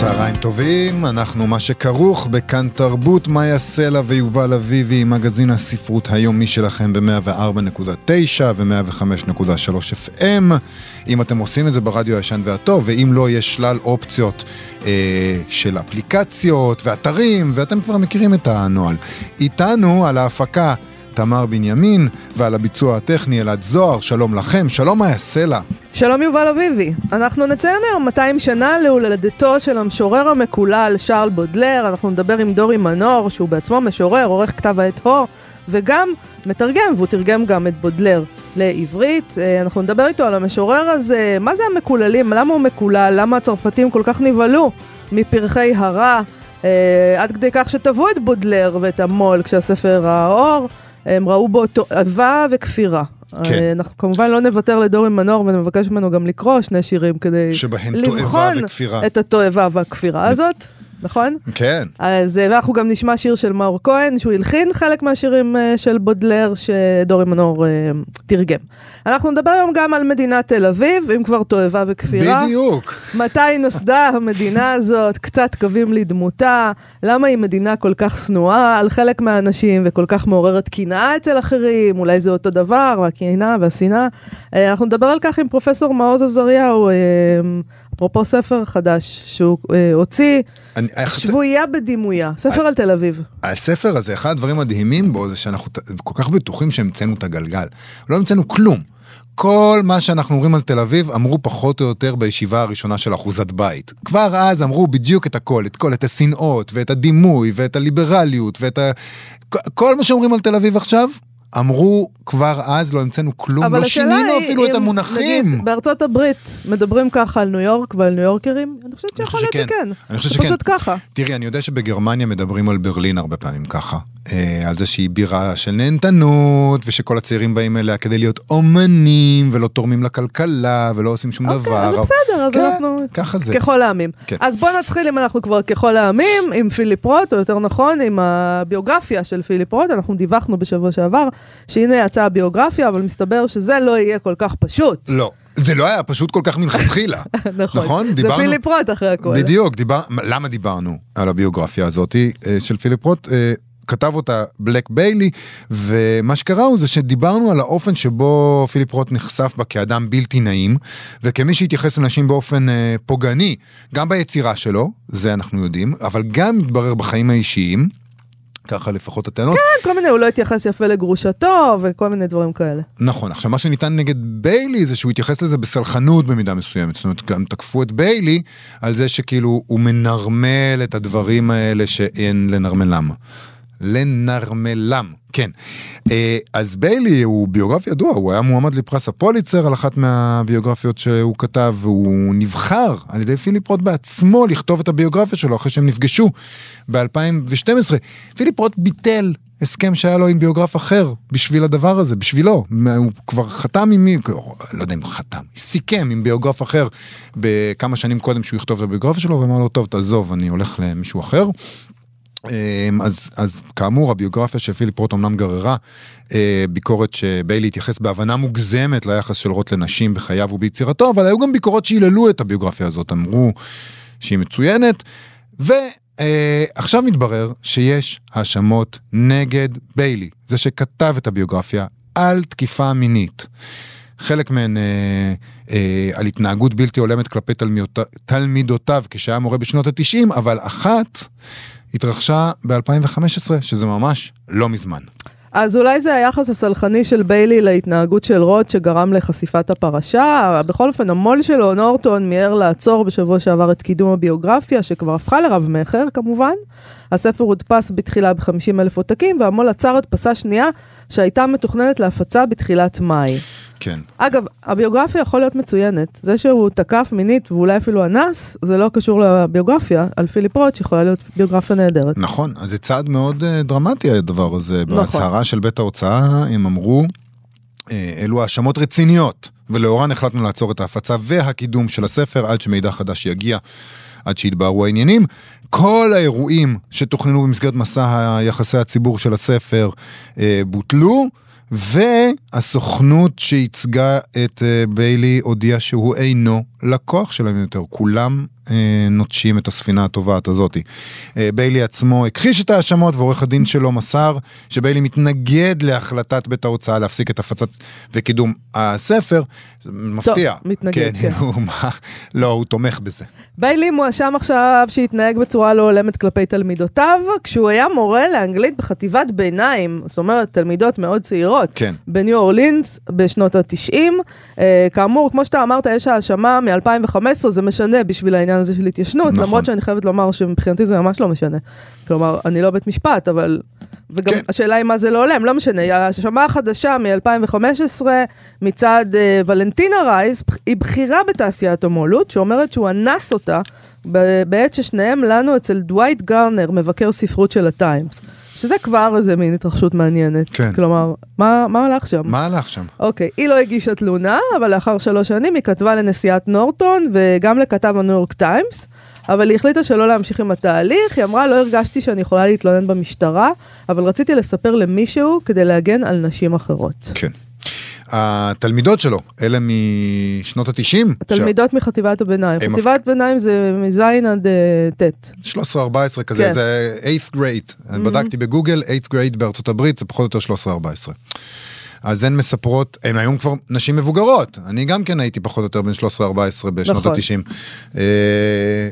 צהריים טובים, אנחנו מה שכרוך בכאן תרבות, מאיה סלע ויובל אביבי, מגזין הספרות היומי שלכם ב-104.9 ו-105.3 FM. אם אתם עושים את זה ברדיו הישן והטוב, ואם לא, יש שלל אופציות אה, של אפליקציות ואתרים, ואתם כבר מכירים את הנוהל. איתנו על ההפקה תמר בנימין, ועל הביצוע הטכני אלעד זוהר, שלום לכם, שלום מאיה סלע. שלום יובל אביבי. אנחנו נציין היום 200 שנה להולדתו של המשורר המקולל שרל בודלר, אנחנו נדבר עם דורי מנור, שהוא בעצמו משורר, עורך כתב העת הו, וגם מתרגם, והוא תרגם גם את בודלר לעברית. אה, אנחנו נדבר איתו על המשורר הזה, מה זה המקוללים, למה הוא מקולל, למה הצרפתים כל כך נבהלו מפרחי הרע, אה, עד כדי כך שטבעו את בודלר ואת המו"ל כשהספר ראה אור. הם ראו בו תועבה וכפירה. כן. אה, אנחנו כמובן לא נוותר לדורי מנור ונבקש ממנו גם לקרוא שני שירים כדי לבחון את התועבה והכפירה הזאת. נכון? כן. אז אה, ואנחנו גם נשמע שיר של מאור כהן, שהוא הלחין חלק מהשירים uh, של בודלר, שדורי מנור uh, תרגם. אנחנו נדבר היום גם על מדינת תל אביב, אם כבר תועבה וכפירה. בדיוק. מתי נוסדה המדינה הזאת, קצת קווים לדמותה, למה היא מדינה כל כך שנואה על חלק מהאנשים וכל כך מעוררת קנאה אצל אחרים, אולי זה אותו דבר, הקנאה והשנאה. אנחנו נדבר על כך עם פרופסור מעוז עזריהו. אפרופו ספר חדש שהוא אה, הוציא, אני, שבויה בדימויה, ספר I, על תל אביב. הספר הזה, אחד הדברים המדהימים בו זה שאנחנו כל כך בטוחים שהמצאנו את הגלגל. לא המצאנו כלום. כל מה שאנחנו אומרים על תל אביב אמרו פחות או יותר בישיבה הראשונה של אחוזת בית. כבר אז אמרו בדיוק את הכל, את כל, את השנאות ואת הדימוי ואת הליברליות ואת ה... כל מה שאומרים על תל אביב עכשיו, אמרו כבר אז, לא המצאנו כלום, לא שינינו אפילו את המונחים. נגיד, בארצות הברית מדברים ככה על ניו יורק ועל ניו יורקרים? אני חושבת שיכול להיות שכן. אני חושב שכן. זה פשוט ככה. תראי, אני יודע שבגרמניה מדברים על ברלין הרבה פעמים ככה. אה, על זה שהיא בירה של נהנתנות, ושכל הצעירים באים אליה כדי להיות אומנים, ולא תורמים לכלכלה, ולא עושים שום אוקיי, דבר. אוקיי, אז בסדר, אז כן, אנחנו... ככה זה. ככל העמים. כן. אז בואו נתחיל, אם אנחנו כבר ככל העמים, עם פיליפ רוט, או יותר נכון, עם הביוגרפיה של פיליפ רוט. אנחנו דיווחנו בשבוע שעבר, שהנה יצאה הביוגרפיה, אבל מסתבר שזה לא יהיה כל כך פשוט. לא. זה לא היה פשוט כל כך מלכתחילה. נכון, נכון? זה דיברנו... פיליפ רוט אחרי הכול. בדיוק, דיבר... למה דיברנו על הביוגרפיה הזאת אה, של פיליפ רוט? אה, כתב אותה בלק ביילי, ומה שקרה הוא זה שדיברנו על האופן שבו פיליפ רוט נחשף בה כאדם בלתי נעים, וכמי שהתייחס לנשים באופן אה, פוגעני, גם ביצירה שלו, זה אנחנו יודעים, אבל גם מתברר בחיים האישיים. ככה לפחות הטענות. כן, כל מיני, הוא לא התייחס יפה לגרושתו וכל מיני דברים כאלה. נכון, עכשיו מה שניתן נגד ביילי זה שהוא התייחס לזה בסלחנות במידה מסוימת. זאת אומרת, גם תקפו את ביילי על זה שכאילו הוא מנרמל את הדברים האלה שאין לנרמלם. לנרמלם, כן. אה, אז ביילי הוא ביוגרף ידוע, הוא היה מועמד לפרס הפוליצר על אחת מהביוגרפיות שהוא כתב, והוא נבחר על ידי פיליפ רוט בעצמו לכתוב את הביוגרפיה שלו אחרי שהם נפגשו ב-2012. פיליפ רוט ביטל הסכם שהיה לו עם ביוגרף אחר בשביל הדבר הזה, בשבילו. הוא כבר חתם עם מי, לא יודע אם חתם, סיכם עם ביוגרף אחר בכמה שנים קודם שהוא יכתוב את הביוגרפיה שלו, ואמר לו, טוב, תעזוב, אני הולך למישהו אחר. אמ, אז, אז כאמור הביוגרפיה של פיליפ רוט אמנם גררה אה, ביקורת שביילי התייחס בהבנה מוגזמת ליחס של רוט לנשים בחייו וביצירתו, אבל היו גם ביקורות שהיללו את הביוגרפיה הזאת, אמרו שהיא מצוינת, ועכשיו אה, מתברר שיש האשמות נגד ביילי, זה שכתב את הביוגרפיה, על תקיפה מינית. חלק מהן אה, אה, על התנהגות בלתי הולמת כלפי תלמידותיו כשהיה מורה בשנות ה-90, אבל אחת התרחשה ב-2015, שזה ממש לא מזמן. אז אולי זה היחס הסלחני של ביילי להתנהגות של רוט שגרם לחשיפת הפרשה. בכל אופן, המו"ל שלו, נורטון, מיהר לעצור בשבוע שעבר את קידום הביוגרפיה, שכבר הפכה לרב-מכר כמובן. הספר הודפס בתחילה ב-50 אלף עותקים, והמו"ל עצר הדפסה שנייה שהייתה מתוכננת להפצה בתחילת מאי. כן. אגב, הביוגרפיה יכול להיות מצוינת. זה שהוא תקף מינית ואולי אפילו אנס, זה לא קשור לביוגרפיה. על פיליפ רוט שיכולה להיות ביוגרפיה נהדרת. נכון, אז זה צעד מאוד אה, דרמטי הדבר הזה. נכון. בהצהרה של בית ההוצאה הם אמרו, אה, אלו האשמות רציניות, ולאורן החלטנו לעצור את ההפצה והקידום של הספר עד שמידע חדש יגיע, עד שיתבהרו העניינים. כל האירועים שתוכננו במסגרת מסע היחסי הציבור של הספר אה, בוטלו. והסוכנות שייצגה את אה, ביילי הודיעה שהוא אינו לקוח שלהם יותר. כולם נוטשים את הספינה הטובעת הזאתי. אה, ביילי עצמו הכחיש את ההאשמות ועורך הדין שלו מסר שביילי מתנגד להחלטת בית ההוצאה להפסיק את הפצת וקידום הספר. מפתיע. מתנגד, כן. הוא, מה, לא, הוא תומך בזה. ביילי מואשם עכשיו שהתנהג בצורה לא הולמת כלפי תלמידותיו, כשהוא היה מורה לאנגלית בחטיבת ביניים, זאת אומרת, תלמידות מאוד צעירות, כן. בניו אורלינס בשנות ה-90. אה, כאמור, כמו שאתה אמרת, יש האשמה מ-2015, זה משנה בשביל העניין הזה של התיישנות, נכון. למרות שאני חייבת לומר שמבחינתי זה ממש לא משנה. כלומר, אני לא בית משפט, אבל... וגם כן. השאלה היא מה זה לא הולם, לא משנה. ההאשמה החדשה מ-2015 מצד אה, ולנטינה רייס, היא בכירה בתעשיית המו"לות, שאומרת שהוא אנס אותה בעת ששניהם לנו אצל דווייט גרנר, מבקר ספרות של הטיימס. שזה כבר איזה מין התרחשות מעניינת. כן. כלומר, מה, מה הלך שם? מה הלך שם? אוקיי, היא לא הגישה תלונה, אבל לאחר שלוש שנים היא כתבה לנשיאת נורטון וגם לכתב הניו יורק טיימס, אבל היא החליטה שלא להמשיך עם התהליך, היא אמרה, לא הרגשתי שאני יכולה להתלונן במשטרה, אבל רציתי לספר למישהו כדי להגן על נשים אחרות. כן. התלמידות שלו, אלה משנות התשעים. התלמידות מחטיבת הביניים. חטיבת ביניים זה מז' עד אה, ט'. 13-14 כזה, כן. זה 8th grade. אני בדקתי בגוגל, 8th grade בארצות הברית, זה פחות או יותר 13-14. אז הן מספרות, הן היום כבר נשים מבוגרות. אני גם כן הייתי פחות או יותר בן 13-14 בשנות נכון. ה-90.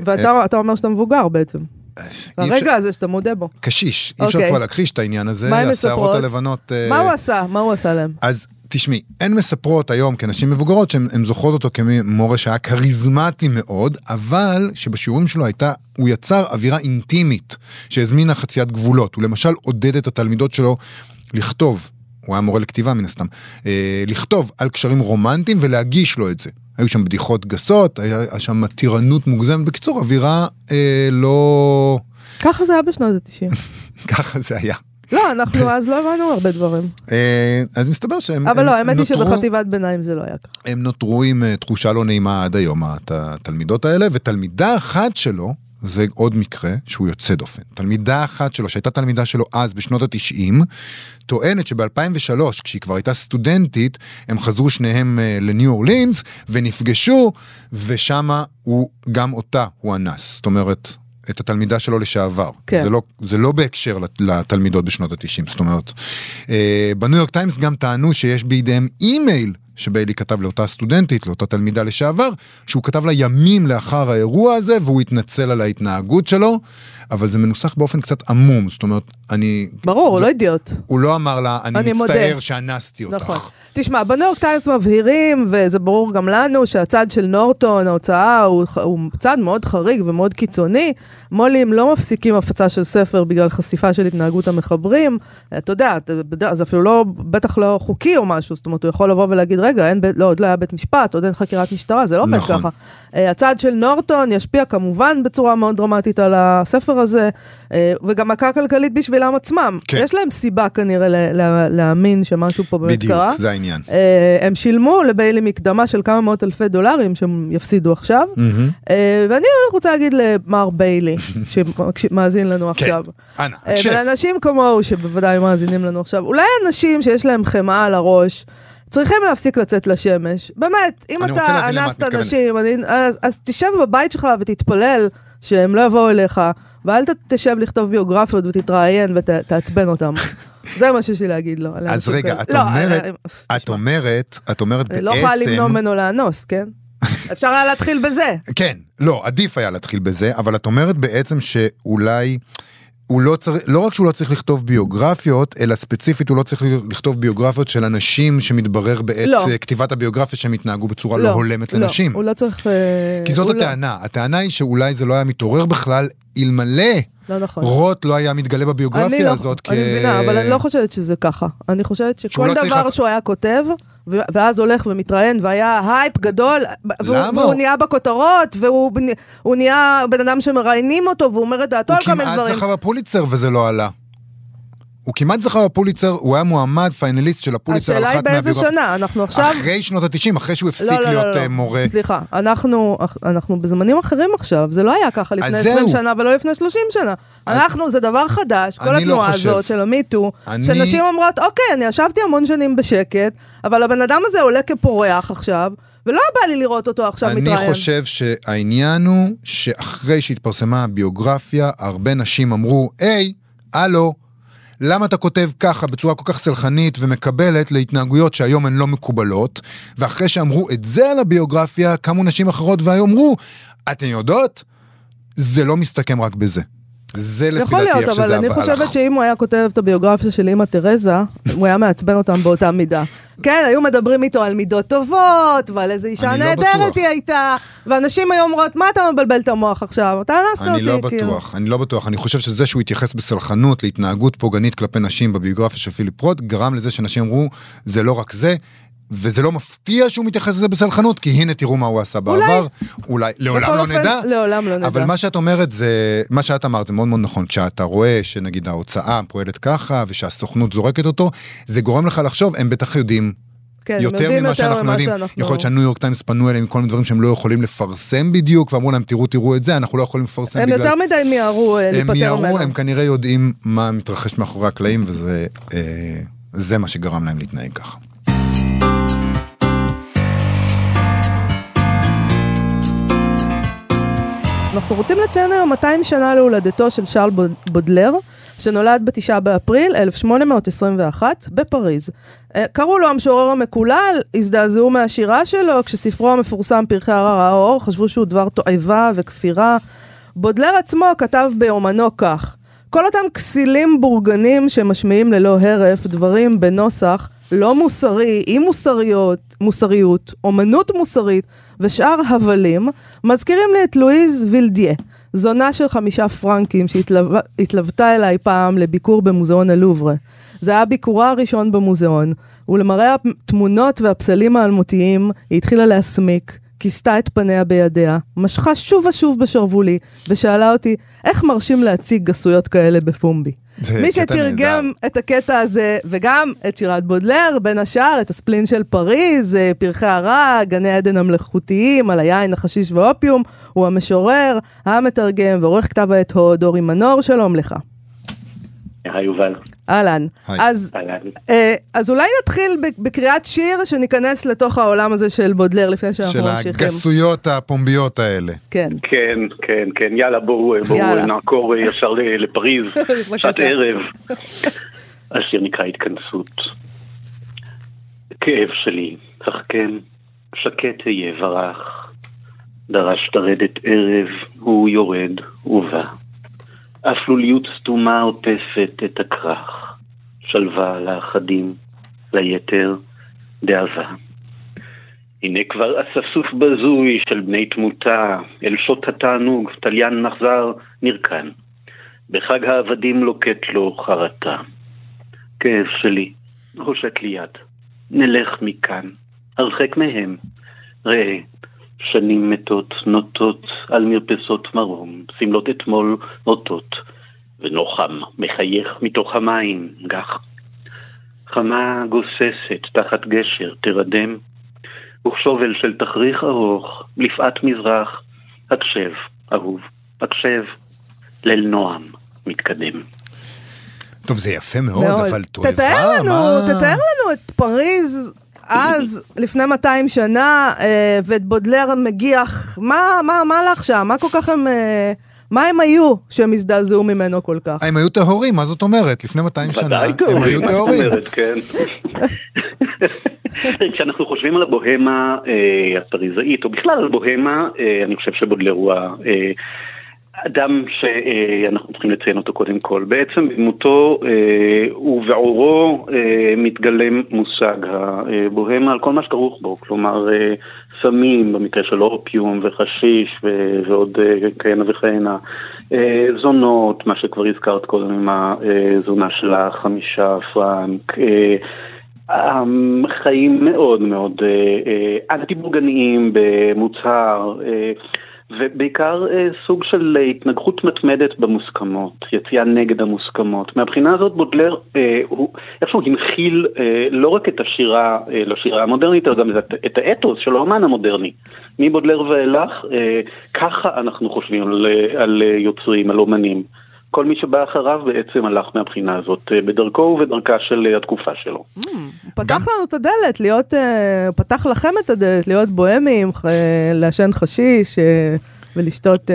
ואתה אתה אומר שאתה מבוגר בעצם. אה, הרגע הזה שאתה מודה בו. קשיש, אי אפשר אוקיי. כבר להכחיש את העניין הזה, מה הן השערות מספרות? הלבנות. אה, מה הוא עשה? מה הוא עשה להם? אז תשמעי, הן מספרות היום כנשים מבוגרות שהן הן זוכרות אותו כמורה שהיה כריזמטי מאוד, אבל שבשיעורים שלו הייתה, הוא יצר אווירה אינטימית שהזמינה חציית גבולות. הוא למשל עודד את התלמידות שלו לכתוב, הוא היה מורה לכתיבה מן הסתם, אה, לכתוב על קשרים רומנטיים ולהגיש לו את זה. היו שם בדיחות גסות, היה שם מתירנות מוגזמת. בקיצור, אווירה אה, לא... ככה זה היה בשנות ה-90. ככה זה היה. לא, אנחנו אז לא הבנו הרבה דברים. אה, אז מסתבר שהם אבל הם לא, האמת היא נותרו- שבחטיבת ביניים זה לא היה ככה. הם נותרו עם אה, תחושה לא נעימה עד היום, הת- התלמידות האלה, ותלמידה אחת שלו, זה עוד מקרה שהוא יוצא דופן. תלמידה אחת שלו, שהייתה תלמידה שלו אז בשנות התשעים, טוענת שב-2003, כשהיא כבר הייתה סטודנטית, הם חזרו שניהם אה, לניו אורלינס, ונפגשו, ושמה הוא, גם אותה הוא אנס. זאת אומרת... את התלמידה שלו לשעבר. כן. זה לא, זה לא בהקשר לת- לתלמידות בשנות ה-90, זאת אומרת. אה, בניו יורק טיימס גם טענו שיש בידיהם אימייל שביילי כתב לאותה סטודנטית, לאותה תלמידה לשעבר, שהוא כתב לה ימים לאחר האירוע הזה, והוא התנצל על ההתנהגות שלו, אבל זה מנוסח באופן קצת עמום, זאת אומרת, אני... ברור, הוא לא אידיוט. הוא לא אמר לה, אני, אני מודה." מצטער שאנסתי אותך. נכון. תשמע, בניו יורק טיימס מבהירים, וזה ברור גם לנו, שהצד של נורטון, ההוצאה, הוא, הוא צד מאוד חריג ומאוד קיצוני. מו"לים לא מפסיקים הפצה של ספר בגלל חשיפה של התנהגות המחברים. אתה יודע, זה אפילו לא, בטח לא חוקי או משהו, זאת אומרת, הוא יכול לבוא ולהגיד, רגע, אין, לא, עוד לא היה בית משפט, עוד אין חקירת משטרה, זה לא עובד נכון. ככה. אה, הצד של נורטון ישפיע כמובן בצורה מאוד דרמטית על הספר הזה, אה, וגם מכה כלכלית בשבילם עצמם. כן. יש להם סיבה כנראה ל- ל- להאמין שמשהו פה באמת בדיוק, קרה. זה העניין. אה, הם שילמו לביילי מקדמה של כמה מאות אלפי דולרים שהם יפסידו עכשיו. אה, ואני רוצה להגיד למר ביילי, שמאזין לנו עכשיו. אנא, אה, הקשב. ולאנשים כמוהו שבוודאי מאזינים לנו עכשיו, אולי אנשים שיש להם חמאה על הראש, צריכים להפסיק לצאת לשמש. באמת, אם אני אתה אנסת. אנשים, אני, אז, אז תשב בבית שלך ותתפלל שהם לא יבואו אליך, ואל תשב לכתוב ביוגרפיות ותתראיין ותעצבן אותם. זה מה שיש לי להגיד לו. על אז רגע. את לא, אומרת, אה, את אומרת, את אומרת אני לא יכולה למנוע בעצם, ממנו לאנוס, כן? אפשר היה להתחיל בזה. כן, לא, עדיף היה להתחיל בזה, אבל את אומרת בעצם שאולי הוא לא צריך, לא רק שהוא לא צריך לכתוב ביוגרפיות, אלא ספציפית הוא לא צריך לכתוב ביוגרפיות של אנשים שמתברר בעת לא. אה, כתיבת הביוגרפיה שהם התנהגו בצורה לא, הולמת לנשים. הוא לא צריך... אה, כי זאת לא- הטענה, הטענה היא שאולי זה לא היה מתעורר בכלל, אלמלא לא נכון. רוט לא היה מתגלה אני בביוגרפיה לא- הזאת כ... אני מבינה, אבל אני לא חושבת שזה ככה. אני חושבת שכל לא צריך דבר לעשות- שהוא היה כותב, ואז הולך ומתראיין, והיה הייפ גדול, והוא- למה? והוא נהיה בכותרות, והוא הוא נהיה בן אדם שמראיינים אותו, והוא אומר את דעתו הוא על כל מיני כמעט דברים. זכה בפוליצר וזה לא עלה. הוא כמעט זכה בפוליצר, הוא היה מועמד finalist של הפוליצר השאלה היא באיזה מהביוגרפיות. שנה, אנחנו עכשיו... אחרי שנות ה-90, אחרי שהוא הפסיק לא, לא, לא, להיות לא. אה, מורה. סליחה, אנחנו, אנחנו בזמנים אחרים עכשיו, זה לא היה ככה לפני 20 זהו. שנה ולא לפני 30 שנה. אנחנו, זה דבר חדש, כל אני לא התנועה חושב. הזאת של המיטו, אני- שנשים אומרות, אוקיי, אני ישבתי המון שנים בשקט, אבל הבן אדם הזה עולה כפורח עכשיו, ולא בא לי לראות אותו עכשיו אני מתראיין. חושב שהעניין הוא שאחרי שהתפרסמה הביוגרפיה, הרבה נשים אמרו, היי, הלו, למה אתה כותב ככה בצורה כל כך סלחנית ומקבלת להתנהגויות שהיום הן לא מקובלות? ואחרי שאמרו את זה על הביוגרפיה, קמו נשים אחרות ואמרו, אתן יודעות? זה לא מסתכם רק בזה. זה לפי יכול דעתי להיות, איך שזה אבל אני. חושבת שאם הוא היה כותב את הביוגרפיה של אימא תרזה, הוא היה מעצבן אותם באותה מידה. כן, היו מדברים איתו על מידות טובות, ועל איזה אישה לא נהדרת. היא הייתה, ואנשים היו אומרות, מה אתה מבלבל את המוח עכשיו? אתה אנסת אותי, אני לא כאילו. בטוח, אני לא בטוח. אני חושב שזה שהוא התייחס בסלחנות להתנהגות פוגענית כלפי נשים בביוגרפיה של פיליפ רוט, גרם לזה שאנשים אמרו, זה לא רק זה. וזה לא מפתיע שהוא מתייחס לזה בסלחנות, כי הנה תראו מה הוא עשה בעבר. אולי. לעולם בכל לא אופן, נדע. לעולם לא נדע. אבל מה שאת אומרת זה, מה שאת אמרת זה מאוד מאוד נכון, כשאתה רואה שנגיד ההוצאה פועלת ככה, ושהסוכנות זורקת אותו, זה גורם לך לחשוב, הם בטח יודעים כן, הם יותר ממה שאנחנו יודעים. שאנחנו- יכול להיות שהניו יורק טיימס פנו אליהם עם כל מיני דברים שהם לא יכולים לפרסם בדיוק, ואמרו להם תראו תראו את זה, אנחנו לא יכולים לפרסם הם בגלל... יותר מדי מיהרו אה, הם להיפטר מיהרו, ממנו. הם כנראה יודעים מה מתרחש מאחורי הקלעים, וזה אה, מה שגרם להם להתנהג ככה. אנחנו רוצים לציין היום 200 שנה להולדתו של שרל בוד- בודלר, שנולד בתשעה באפריל 1821 בפריז. אה, קראו לו המשורר המקולל, הזדעזעו מהשירה שלו, כשספרו המפורסם פרחי הרר האור, חשבו שהוא דבר תועבה וכפירה. בודלר עצמו כתב ביומנו כך: כל אותם כסילים בורגנים שמשמיעים ללא הרף דברים בנוסח לא מוסרי, אי מוסריות, מוסריות, אומנות מוסרית ושאר הבלים, מזכירים לי את לואיז וילדיה, זונה של חמישה פרנקים שהתלוותה אליי פעם לביקור במוזיאון הלוברה. זה היה ביקורה הראשון במוזיאון, ולמראה התמונות והפסלים האלמותיים, היא התחילה להסמיק, כיסתה את פניה בידיה, משכה שוב ושוב בשרוולים, ושאלה אותי, איך מרשים להציג גסויות כאלה בפומבי? מי שתרגם. את הקטע הזה, וגם את שירת בודלר, בין השאר, את הספלין של פריז, אה, פרחי הרע, גני עדן המלאכותיים, על היין, החשיש והאופיום, הוא המשורר, המתרגם ועורך כתב העת הוד, אורי מנור, שלום לך. היי יובל. אהלן. אז. אה, אז אולי נתחיל בקריאת שיר, שניכנס לתוך העולם הזה של בודלר, לפני שאנחנו של ממשיכים. הגסויות הפומביות האלה. כן. כן, כן, כן, יאללה בואו בואו יאללה. נעקור אה, ישר לפריז. שעת ערב. השיר נקרא התכנסות. כאב שלי, אך כן, שקט אהיה ורח. דרש לרדת ערב, הוא יורד ובא. אפלוליות סתומה עוטפת את הכרך. שלווה לאחדים, ליתר דאבה. הנה כבר אספסוף בזוי של בני תמותה, אל שוט התענוג, תליין נחזר, נרקן. בחג העבדים לוקט לו חרטה. כאב שלי, הושט לי יד. נלך מכאן, הרחק מהם. ראה, שנים מתות נוטות על מרפסות מרום, שמלות אתמול אותות, ונוחם מחייך מתוך המים, גח. חמה גוססת תחת גשר תרדם, וכשובל של תכריך ארוך, לפאת מזרח, הקשב, אהוב, הקשב, ליל נועם מתקדם. טוב, זה יפה מאוד, מאוד. אבל תועבה, תתאר לנו, מה... תתאר לנו את פריז אז, לפני 200 שנה, אה, ואת בודלר מגיח, מה, מה, מה הלך שם? מה כל כך הם... אה, מה הם היו שהם הזדעזעו ממנו כל כך? הם היו טהורים, מה זאת אומרת? לפני 200 שנה הם היו טהורים. אומרת, כן. כשאנחנו חושבים על הבוהמה אה, הפריזאית, או בכלל על בוהמה, אה, אני חושב שבודלר הוא ה- אדם שאנחנו צריכים לציין אותו קודם כל. בעצם בדמותו ובעורו מתגלם מושג הבוהמה על כל מה שכרוך בו, כלומר סמים, במקרה של אופיום וחשיש ועוד כהנה וכהנה, זונות, מה שכבר הזכרת קודם עם הזונה של החמישה פרנק. חיים מאוד מאוד אנטי בורגניים במוצהר. ובעיקר אה, סוג של התנגחות מתמדת במוסכמות, יציאה נגד המוסכמות. מהבחינה הזאת בודלר, אה, הוא איכשהו הנחיל אה, לא רק את השירה אה, לשירה המודרנית, אלא גם את, את האתוס של האומן המודרני. מבודלר ואילך, אה, ככה אנחנו חושבים על, על יוצרים, על אומנים. כל מי שבא אחריו בעצם הלך מהבחינה הזאת, אה, בדרכו ובדרכה של אה, התקופה שלו. Mm, פתח לנו את הדלת, להיות, אה, פתח לכם את הדלת, להיות בוהמים, לעשן חשיש. ולשתות...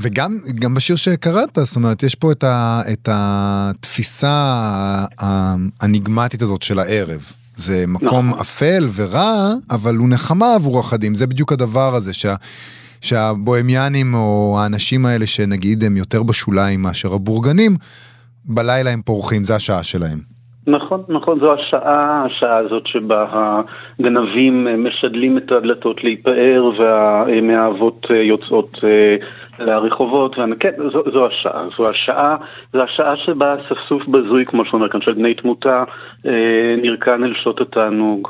וגם גם בשיר שקראת, זאת אומרת, יש פה את, ה, את התפיסה האניגמטית הזאת של הערב. זה מקום נכון. אפל ורע, אבל הוא נחמה עבור אחדים, זה בדיוק הדבר הזה, שה... שהבוהמיאנים או האנשים האלה שנגיד הם יותר בשוליים מאשר הבורגנים, בלילה הם פורחים, זה השעה שלהם. נכון, נכון, זו השעה, השעה הזאת שבה הגנבים משדלים את הדלתות להיפאר והמאהבות יוצאות אה, לרחובות, כן, זו, זו השעה, זו השעה, זו השעה שבה אספסוף בזוי, כמו שאומר כאן, של בני תמותה, אה, נרקן אל שעות התענוג.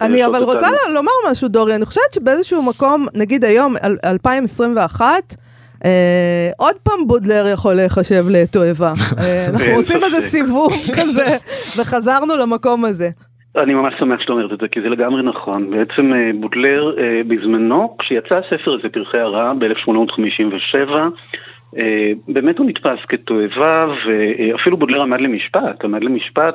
אני אבל רוצה לומר משהו, דורי, אני חושבת שבאיזשהו מקום, נגיד היום, 2021, אה, עוד פעם בודלר יכול להיחשב לתועבה. אה, אנחנו עושים איזה סיבוב כזה, וחזרנו למקום הזה. אני ממש שמח שאת אומרת את זה, כי זה לגמרי נכון. בעצם אה, בודלר בזמנו, כשיצא הספר הזה, פרחי הרע, ב-1857, באמת הוא נתפס כתועבה, ואפילו בודלר עמד למשפט, עמד למשפט,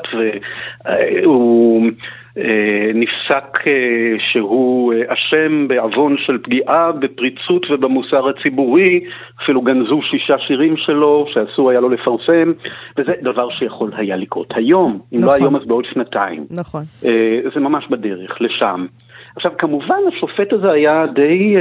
והוא... אה, נפסק אה, שהוא אה, אשם בעוון של פגיעה בפריצות ובמוסר הציבורי, אפילו גנזו שישה שירים שלו שאסור היה לו לפרסם, וזה דבר שיכול היה לקרות היום, אם לא נכון. לא היום אז בעוד שנתיים. נכון. זה ממש בדרך, לשם. עכשיו כמובן השופט הזה היה די,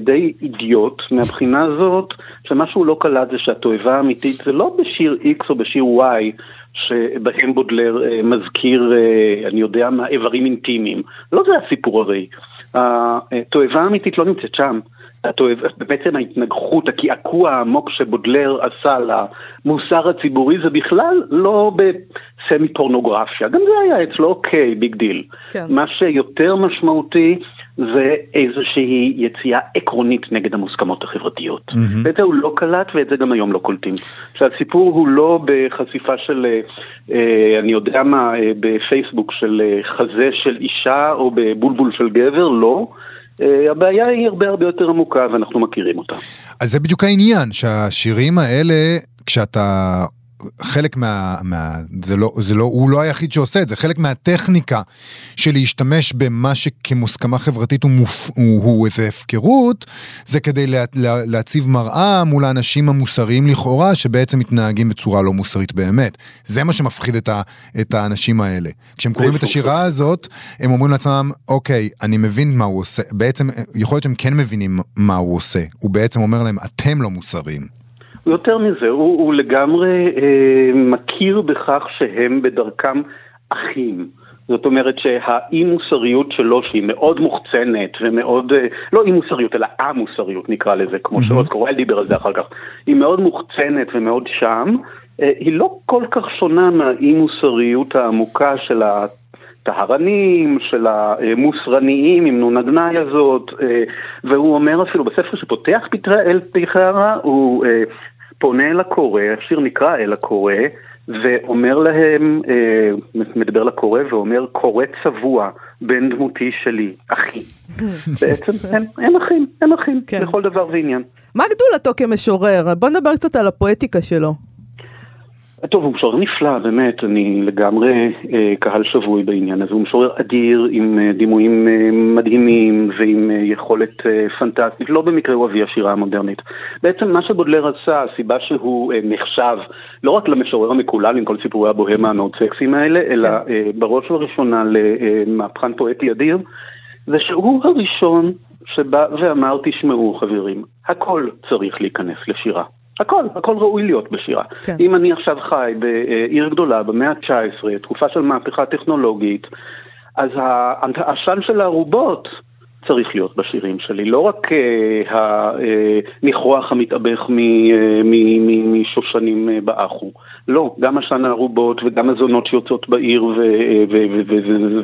די אידיוט מהבחינה הזאת שמה שהוא לא קלט זה שהתועבה האמיתית זה לא בשיר X או בשיר Y שבהם בודלר אה, מזכיר, אה, אני יודע מה, איברים אינטימיים. לא זה הסיפור הרי. התועבה האמיתית לא נמצאת שם. התועבה, בעצם ההתנגחות, הקעקוע העמוק שבודלר עשה למוסר הציבורי זה בכלל לא בסמי פורנוגרפיה, גם זה היה אצלו אוקיי, big deal. כן. מה שיותר משמעותי זה איזושהי יציאה עקרונית נגד המוסכמות החברתיות. Mm-hmm. ואת זה הוא לא קלט ואת זה גם היום לא קולטים. שהסיפור הוא לא בחשיפה של, אה, אני יודע מה, אה, בפייסבוק של אה, חזה של אישה או בבולבול של גבר, לא. אה, הבעיה היא הרבה הרבה יותר עמוקה ואנחנו מכירים אותה. אז זה בדיוק העניין, שהשירים האלה, כשאתה חלק מה... מה זה לא, זה לא, הוא לא היחיד שעושה את זה, חלק מהטכניקה של להשתמש במה שכמוסכמה חברתית הוא, מופ, הוא, הוא איזה הפקרות, זה כדי לה, לה, להציב מראה מול האנשים המוסריים לכאורה, שבעצם מתנהגים בצורה לא מוסרית באמת. זה מה שמפחיד את, ה, את האנשים האלה. כשהם קוראים את השירה הזאת, הם אומרים לעצמם, אוקיי, אני מבין מה הוא עושה. בעצם, יכול להיות שהם כן מבינים מה הוא עושה. הוא בעצם אומר להם, אתם לא מוסריים. יותר מזה, הוא, הוא לגמרי אה, מכיר בכך שהם בדרכם אחים. זאת אומרת שהאי מוסריות שלו, שהיא מאוד מוחצנת ומאוד, אה, לא אי מוסריות, אלא א-מוסריות נקרא לזה, כמו mm-hmm. שעוד קורל דיבר על זה אחר כך, היא מאוד מוחצנת ומאוד שם, אה, היא לא כל כך שונה מהאי מוסריות העמוקה של הטהרנים, של המוסרניים עם נון הגנאי הזאת, אה, והוא אומר אפילו בספר שפותח אל פתחי הרע, הוא פונה אל הקורא, השיר נקרא אל הקורא, ואומר להם, אה, מדבר לקורא ואומר, קורא צבוע, בן דמותי שלי, אחי. בעצם הם, הם אחים, הם אחים, כן. לכל דבר ועניין. מה גדולתו כמשורר? בוא נדבר קצת על הפואטיקה שלו. טוב, הוא משורר נפלא, באמת, אני לגמרי אה, קהל שבוי בעניין הזה. הוא משורר אדיר, עם אה, דימויים אה, מדהימים ועם אה, יכולת אה, פנטסטית. לא במקרה הוא אבי השירה המודרנית. בעצם מה שבודלר עשה, הסיבה שהוא אה, נחשב לא רק למשורר המקולל עם כל סיפורי הבוהמה המאוד סקסיים האלה, אלא כן. אה, בראש ובראשונה למהפכן פואטי אדיר, זה שהוא הראשון שבא ואמר, תשמעו חברים, הכל צריך להיכנס לשירה. הכל, הכל ראוי להיות בשירה. כן. אם אני עכשיו חי בעיר גדולה במאה ה-19, תקופה של מהפכה טכנולוגית, אז העשן של הערובות צריך להיות בשירים שלי, לא רק אה, הניחוח המתאבך אה, מ- מ- משושנים אה, באחו. לא, גם עשן הערובות וגם הזונות שיוצאות בעיר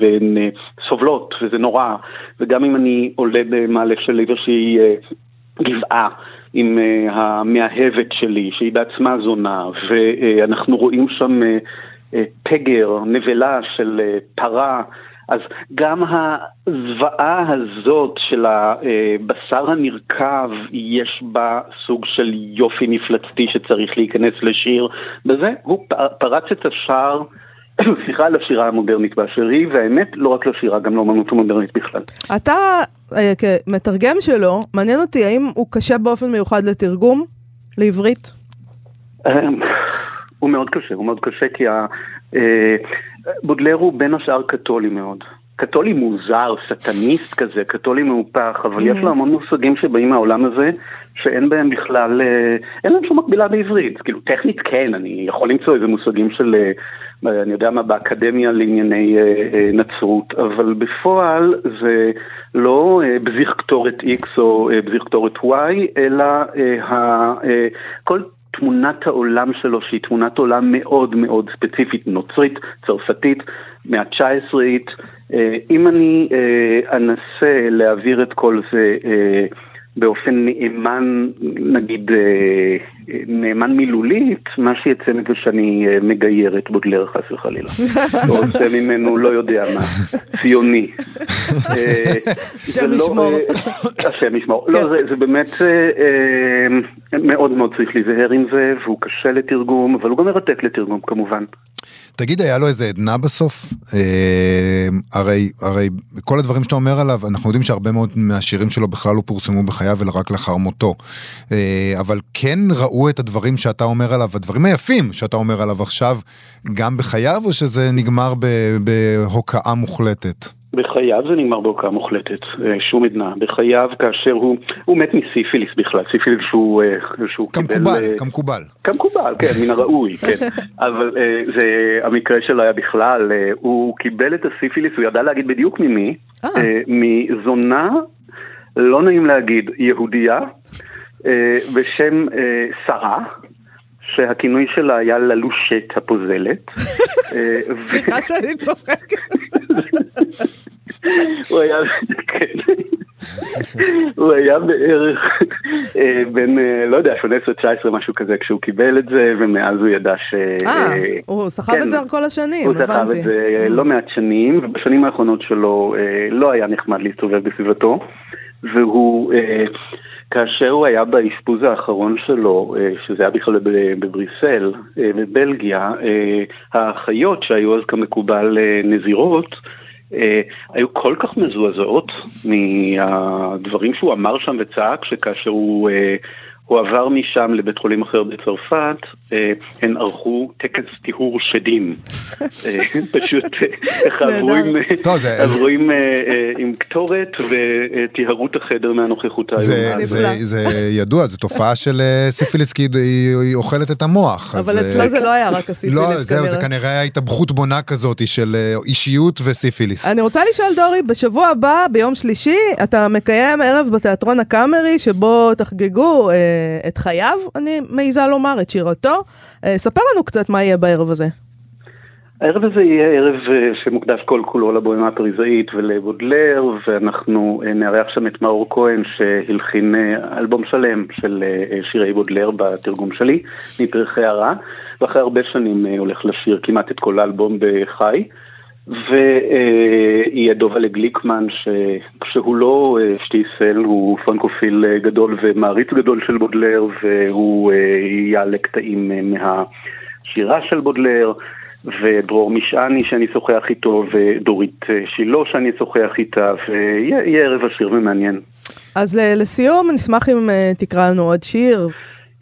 והן אה, סובלות, וזה נורא, וגם אם אני עולה במעלה של איזושהי אה, גבעה. עם uh, המאהבת שלי, שהיא בעצמה זונה, ואנחנו רואים שם uh, uh, פגר, נבלה של פרה, אז גם הזוועה הזאת של הבשר הנרקב, יש בה סוג של יופי מפלצתי שצריך להיכנס לשיר, בזה הוא פרץ את השער. סליחה על השירה המודרנית באשר היא, והאמת, לא רק לשירה, גם לאמנות המודרנית בכלל. אתה, אה, כמתרגם שלו, מעניין אותי, האם הוא קשה באופן מיוחד לתרגום לעברית? אמ, הוא מאוד קשה, הוא מאוד קשה כי אה, בודלר הוא בין השאר קתולי מאוד. קתולי מוזר, סטניסט כזה, קתולי מהופך, אבל mm-hmm. יש לו המון מושגים שבאים מהעולם הזה, שאין בהם בכלל, אה, אין להם שום מקבילה בעברית. כאילו, טכנית כן, אני יכול למצוא איזה מושגים של, אה, אני יודע מה, באקדמיה לענייני אה, נצרות, אבל בפועל זה לא בזיך קטורת X או בזיך קטורת Y, אלא כל תמונת העולם שלו, שהיא תמונת עולם מאוד מאוד ספציפית, נוצרית, צרפתית, מאה ה-19, אם אני אנסה להעביר את כל זה באופן נאמן, נגיד, נאמן מילולית, מה שיצא מזה שאני מגייר את בודלר חס וחלילה. או עושה ממנו לא יודע מה, ציוני. השם ישמור. השם ישמור. לא, זה באמת מאוד מאוד צריך להיזהר עם זה, והוא קשה לתרגום, אבל הוא גם מרתק לתרגום כמובן. תגיד, היה לו איזה עדנה בסוף? אה, הרי, הרי כל הדברים שאתה אומר עליו, אנחנו יודעים שהרבה מאוד מהשירים שלו בכלל לא פורסמו בחייו, אלא רק לאחר מותו. אה, אבל כן ראו את הדברים שאתה אומר עליו, הדברים היפים שאתה אומר עליו עכשיו, גם בחייו, או שזה נגמר בהוקעה מוחלטת? בחייו זה נגמר בהוקעה מוחלטת, שום עדנה. בחייו כאשר הוא, הוא מת מסיפיליס בכלל, סיפיליס שהוא, שהוא כמקובל, קיבל... כמקובל. כמקובל, כן, מן הראוי, כן. אבל זה, המקרה שלו היה בכלל, הוא קיבל את הסיפיליס, הוא ידע להגיד בדיוק ממי, מזונה, לא נעים להגיד, יהודייה, בשם שרה. שהכינוי שלה היה ללושת הפוזלת. סליחה שאני צוחקת. הוא היה, כן. הוא היה בערך בין, לא יודע, 18-19 משהו כזה כשהוא קיבל את זה, ומאז הוא ידע ש... אה, הוא סחב את זה כל השנים, הבנתי. הוא סחב את זה לא מעט שנים, ובשנים האחרונות שלו לא היה נחמד להסתובב בסביבתו, והוא... כאשר הוא היה באשפוז האחרון שלו, שזה היה בכלל בבריסל, בבלגיה, האחיות שהיו אז כמקובל נזירות, היו כל כך מזועזעות מהדברים שהוא אמר שם וצעק, שכאשר הוא... הוא עבר משם לבית חולים אחר בצרפת, הן ערכו טקס טיהור שדים. פשוט עברו עם קטורת וטיהרו את החדר מהנוכחות האיומה. זה ידוע, זו תופעה של סיפיליס, כי היא אוכלת את המוח. אבל אצלו זה לא היה רק הסיפיליס כנראה. לא, זהו, זה כנראה היה התאבכות בונה כזאת של אישיות וסיפיליס. אני רוצה לשאול, דורי, בשבוע הבא, ביום שלישי, אתה מקיים ערב בתיאטרון הקאמרי, שבו תחגגו את חייו, אני מעיזה לומר, את שירתו. ספר לנו קצת מה יהיה בערב הזה. הערב הזה יהיה ערב שמוקדש כל כולו לבוהמה הפריזאית ולבודלר, ואנחנו נארח שם את מאור כהן שהלחין אלבום שלם של שירי בודלר בתרגום שלי, מפרחי הרע, ואחרי הרבה שנים הולך לשיר כמעט את כל האלבום בחי. ויהיה דובלה גליקמן שכשהוא לא שטיסל הוא פרנקופיל גדול ומעריץ גדול של בודלר והוא יעלה קטעים מהשירה של בודלר ודרור משעני שאני אשוחח איתו ודורית שילה שאני אשוחח איתה ויהיה ערב עשיר ומעניין. אז לסיום נשמח אם תקרא לנו עוד שיר.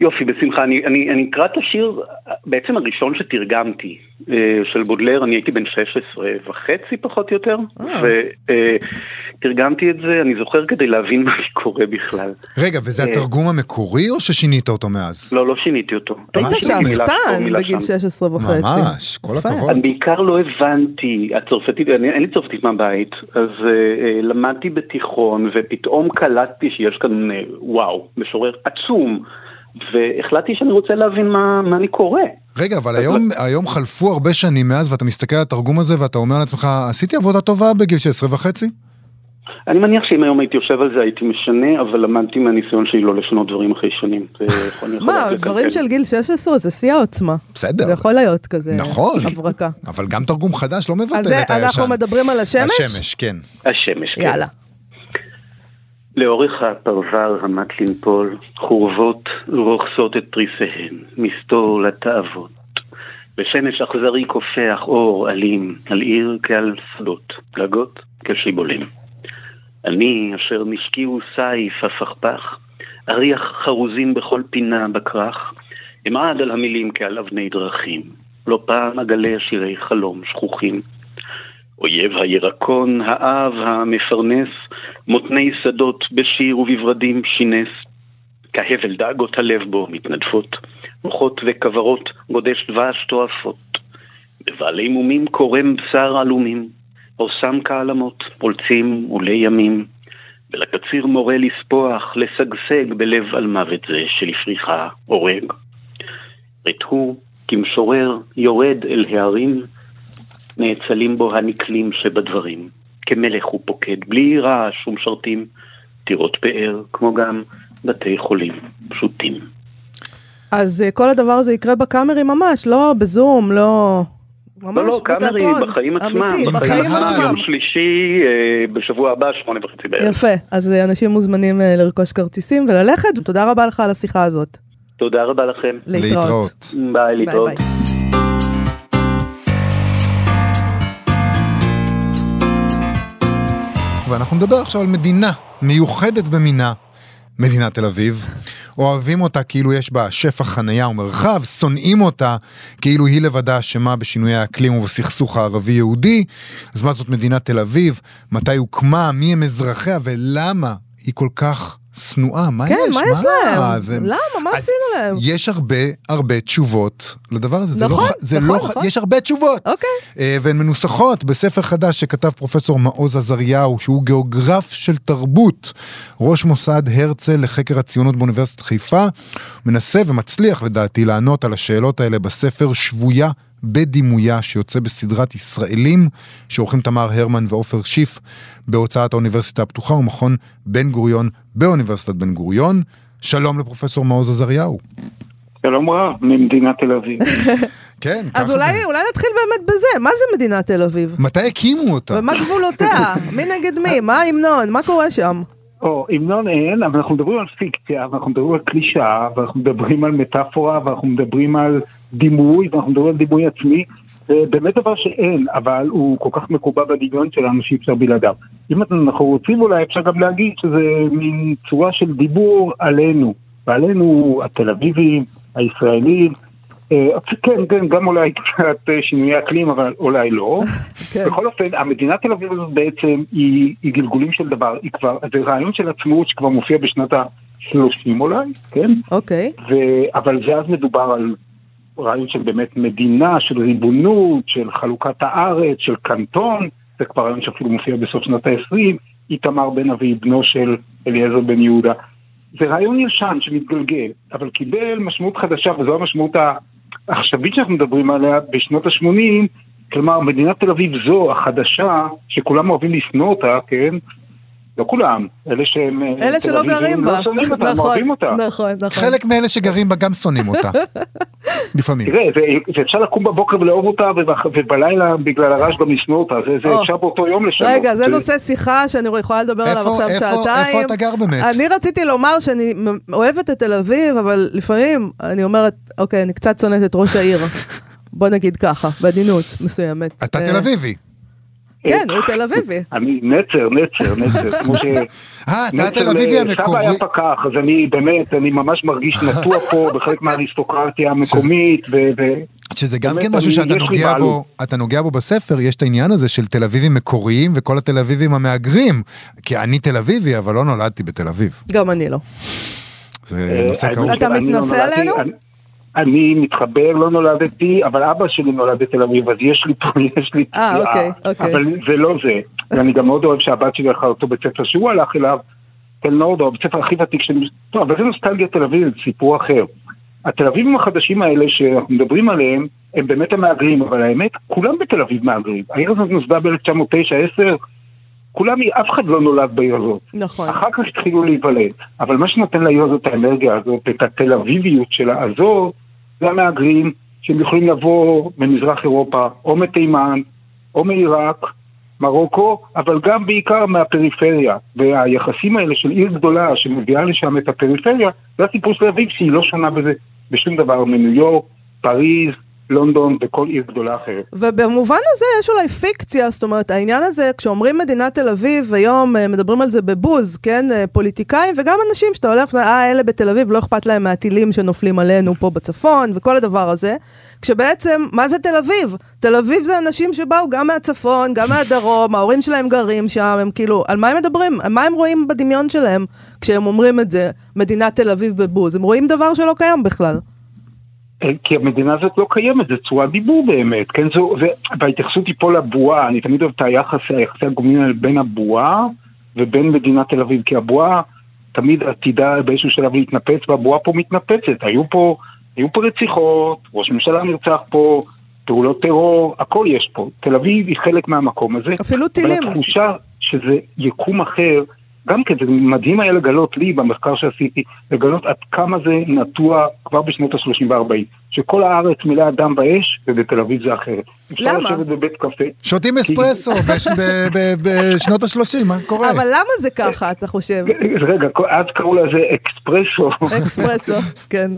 יופי, בשמחה. אני, אני, אני אקרא את השיר בעצם הראשון שתרגמתי. אה, של בודלר, אני הייתי בן 16 וחצי פחות או יותר, אה. ותרגמתי את זה, אני זוכר כדי להבין מה קורה בכלל. רגע, וזה אה. התרגום המקורי או ששינית אותו מאז? לא, לא שיניתי אותו. היית שאפתן בגיל שם. 16 וחצי. ממש, כל. הכבוד. אני בעיקר לא הבנתי, הצרפתית, אני, אין לי צרפתית מהבית, אז למדתי בתיכון ופתאום קלטתי שיש כאן, uh, וואו, משורר עצום, והחלטתי שאני רוצה להבין מה, מה אני קורא. רגע, אבל היום, היום חלפו הרבה שנים מאז ואתה מסתכל על התרגום הזה ואתה אומר לעצמך, עשיתי עבודה טובה בגיל 16 וחצי? אני מניח שאם היום הייתי יושב על זה הייתי משנה, אבל למדתי מהניסיון שלי לא לשנות דברים אחרי שנים. מה, דברים. של גיל 16 זה שיא העוצמה. בסדר. זה יכול להיות כזה נכון. הברקה. אבל גם תרגום חדש לא מבטל אז את זה- הישן. אנחנו מדברים על השמש? השמש, כן. השמש, כן. יאללה. לאורך הפרבר המט לנפול, חורבות רוכסות את תריסיהן, מסתור לתאוות. בשמש אכזרי קופח אור אלים, על עיר כעל שדות, גגות כשיבולים. אני, אשר נשקיעו סייף הפכפך, אריח חרוזים בכל פינה בכרך, אמעד על המילים כעל אבני דרכים, לא פעם אגלה שירי חלום שכוחים. אויב הירקון, האב, המפרנס, מותני שדות בשיר ובברדים שינס. כהבל דאגות הלב בו מתנדפות, רוחות וכוורות גודש דבש תועפות. בבעלי מומים קורם בשר עלומים, עושם כעלמות, פולצים עולי ימים. ולקציר מורה לספוח, לשגשג בלב על מוות זה שלפריחה הורג. הוא, כמשורר, יורד אל הערים, נאצלים בו הנקלים שבדברים. כמלך הוא פוקד, בלי רעש ומשרתים, טירות פאר, כמו גם בתי חולים פשוטים. אז אה, כל הדבר הזה יקרה בקאמרי ממש, לא בזום, לא... ממש לא, לא, קאמרי. בחיים עצמם. אמיתי. בחיים בקהל. עצמם. יום שלישי, אה, בשבוע הבא, שמונה וחצי בערב. יפה, אז אה, אנשים מוזמנים לרכוש כרטיסים וללכת, ותודה רבה לך על השיחה הזאת. תודה רבה לכם. להתראות. ביי, ביי להתראות. ביי. ואנחנו נדבר עכשיו על מדינה מיוחדת במינה, מדינת תל אביב. אוהבים אותה כאילו יש בה שפע חנייה ומרחב, שונאים אותה כאילו היא לבדה אשמה בשינויי האקלים ובסכסוך הערבי-יהודי. אז מה זאת מדינת תל אביב? מתי הוקמה? מי הם אזרחיה? ולמה היא כל כך שנואה? מה כן, יש? מה יש להם? זה- למה? מה אז עשינו להם? יש הרבה הרבה תשובות לדבר הזה. זה נכון, לא, זה נכון, לא, ח- נכון. יש הרבה תשובות. אוקיי. אה, והן מנוסחות בספר חדש שכתב פרופסור מעוז עזריהו, שהוא גיאוגרף של תרבות, ראש מוסד הרצל לחקר הציונות באוניברסיטת חיפה, מנסה ומצליח לדעתי לענות על השאלות האלה בספר שבויה בדימויה, שיוצא בסדרת ישראלים, שעורכים תמר הרמן ועופר שיף בהוצאת האוניברסיטה הפתוחה ומכון בן גוריון באוניברסיטת בן גוריון. שלום לפרופסור מעוז עזריהו. שלום רב, ממדינת תל אביב. כן, אז אולי. אולי נתחיל באמת בזה, מה זה מדינת תל אביב? מתי הקימו אותה? ומה גבולותיה? מי נגד מי? מה ההמנון? מה קורה שם? או, המנון אין, אבל אנחנו מדברים על פיקציה, ואנחנו מדברים על קלישאה, ואנחנו מדברים על מטאפורה, ואנחנו מדברים על דימוי, ואנחנו מדברים על דימוי עצמי. זה באמת דבר שאין, אבל הוא כל כך מקובע בדמיון שלנו שאי אפשר בלעדיו. אם אנחנו רוצים אולי אפשר גם להגיד שזה מין צורה של דיבור עלינו, ועלינו התל אביבים, הישראלים, אה, כן, כן, גם אולי קצת אה, שינויי אקלים, אבל אולי לא. כן. בכל אופן, המדינת תל אביב הזאת בעצם היא, היא גלגולים של דבר, היא כבר, זה רעיון של עצמאות שכבר מופיע בשנות ה-30 אולי, כן? אוקיי. ו, אבל זה אז מדובר על רעיון של באמת מדינה, של ריבונות, של חלוקת הארץ, של קנטון, זה כבר רעיון שאפילו מופיע בסוף שנות ה-20, איתמר בן אבי, בנו של אליעזר בן יהודה. זה רעיון ישן שמתגלגל, אבל קיבל משמעות חדשה, וזו המשמעות העכשווית שאנחנו מדברים עליה בשנות ה-80, כלומר מדינת תל אביב זו החדשה, שכולם אוהבים לשנוא אותה, כן? לא כולם, אלה שהם... אה, אלה שלא גרים בה. לא שונאים אותה, נכון, אוהבים אותה. נכון, נכון. חלק מאלה שגרים בה גם שונאים אותה. לפעמים. תראה, זה- זה אפשר לקום בבוקר ולאהוב אותה, ובלילה בגלל הרעש גם לשנוא אותה, זה-. אפשר באותו יום לשנות. רגע, זה נושא שיחה שאני יכולה לדבר עליו עכשיו איפה- שעתיים. איפה אתה גר באמת? אני רציתי לומר שאני אוהבת את תל אביב, אבל לפעמים אני אומרת, אוקיי, אני קצת שונאת את ראש העיר. בוא נגיד ככה, בעדינות מסוימת. אתה אה, תל אביבי. כן, הוא תל אביבי. אני נצר, נצר, נצר, כמו ש... אה, אתה התל אביבי אה, סבא המקורי. היה פקח, אז אני באמת, אני ממש מרגיש נטוע פה בחלק מהאריסטוקרטיה המקומית, שזה גם כן משהו שאתה נוגע. בו, אתה נוגע בו בספר, יש את העניין הזה של תל אביבים מקוריים וכל התל אביבים המהגרים. כי אני תל אביבי, אבל לא נולדתי בתל אביב. גם אני לא. זה אה, נושא אני- כאוב. אתה לא מתנשא עלינו? אני- מתחבר, לא נולדתי, אבל אבא שלי נולד בתל אביב, אז יש לי פה, יש לי אה, פציעה. אוקיי, אוקיי. אבל זה לא זה. ואני גם מאוד אוהב שהבת שלי הלכה לאותו בית ספר שהוא הלך אליו, תל נורדו, הבית ספר הכי ותיק שלי. טוב, אבל זה נוסטלגיה תל אביב, זה סיפור אחר. התל אביבים החדשים האלה שאנחנו מדברים עליהם, הם באמת המהגרים, אבל האמת, כולם בתל אביב מהגרים. העיר הזאת נוסדה ב-1909-10, כולם, אף אחד לא נולד בעיר הזאת. נכון. אחר כך התחילו להיוולד. אבל מה שנותן לעיר הזאת את האנרגיה הזאת, את התל אביביות שלה הזאת, זה המהגרים שהם יכולים לבוא ממזרח אירופה, או מתימן, או מעיראק, מרוקו, אבל גם בעיקר מהפריפריה. והיחסים האלה של עיר גדולה שמביאה לשם את הפריפריה, זה הסיפור של אביב שהיא לא שונה בזה בשום דבר מניו יורק, פריז, לונדון וכל עיר גדולה אחרת. ובמובן הזה יש אולי פיקציה, זאת אומרת, העניין הזה, כשאומרים מדינת תל אביב, היום אה, מדברים על זה בבוז, כן? אה, פוליטיקאים וגם אנשים שאתה הולך, אה, אלה בתל אביב, לא אכפת להם מהטילים שנופלים עלינו פה בצפון וכל הדבר הזה. כשבעצם, מה זה תל אביב? תל אביב זה אנשים שבאו גם מהצפון, גם מהדרום, ההורים שלהם גרים שם, הם כאילו, על מה הם מדברים? על מה הם רואים בדמיון שלהם כשהם אומרים את זה, מדינת תל אביב בבוז? הם רואים דבר שלא קיים בכלל. אה, כי המדינה הזאת לא קיימת, זה צורת דיבור באמת, כן, זו, זה, וההתייחסות היא פה לבועה, אני תמיד אוהב את היחס, היחסי הגומלין האלה בין הבועה ובין מדינת תל אביב, כי הבועה תמיד עתידה באיזשהו שלב להתנפץ, והבועה פה מתנפצת, היו פה, היו פה רציחות, ראש ממשלה נרצח פה, פעולות טרור, הכל יש פה, תל אביב היא חלק מהמקום הזה, אפילו אבל טילים. התחושה שזה יקום אחר, גם כן, זה מדהים היה לגלות לי במחקר שעשיתי, לגלות עד כמה זה נטוע כבר בשנות ה-30 וה-40, שכל הארץ מילאה דם באש, ובתל אביב זה אחרת. אפשר למה? לשבת בבית קפה, שותים אספרסו בשנות ה-30, מה קורה? אבל למה זה ככה, אתה חושב? רגע, אז קראו לזה אקספרסו, אקספרסו, כן.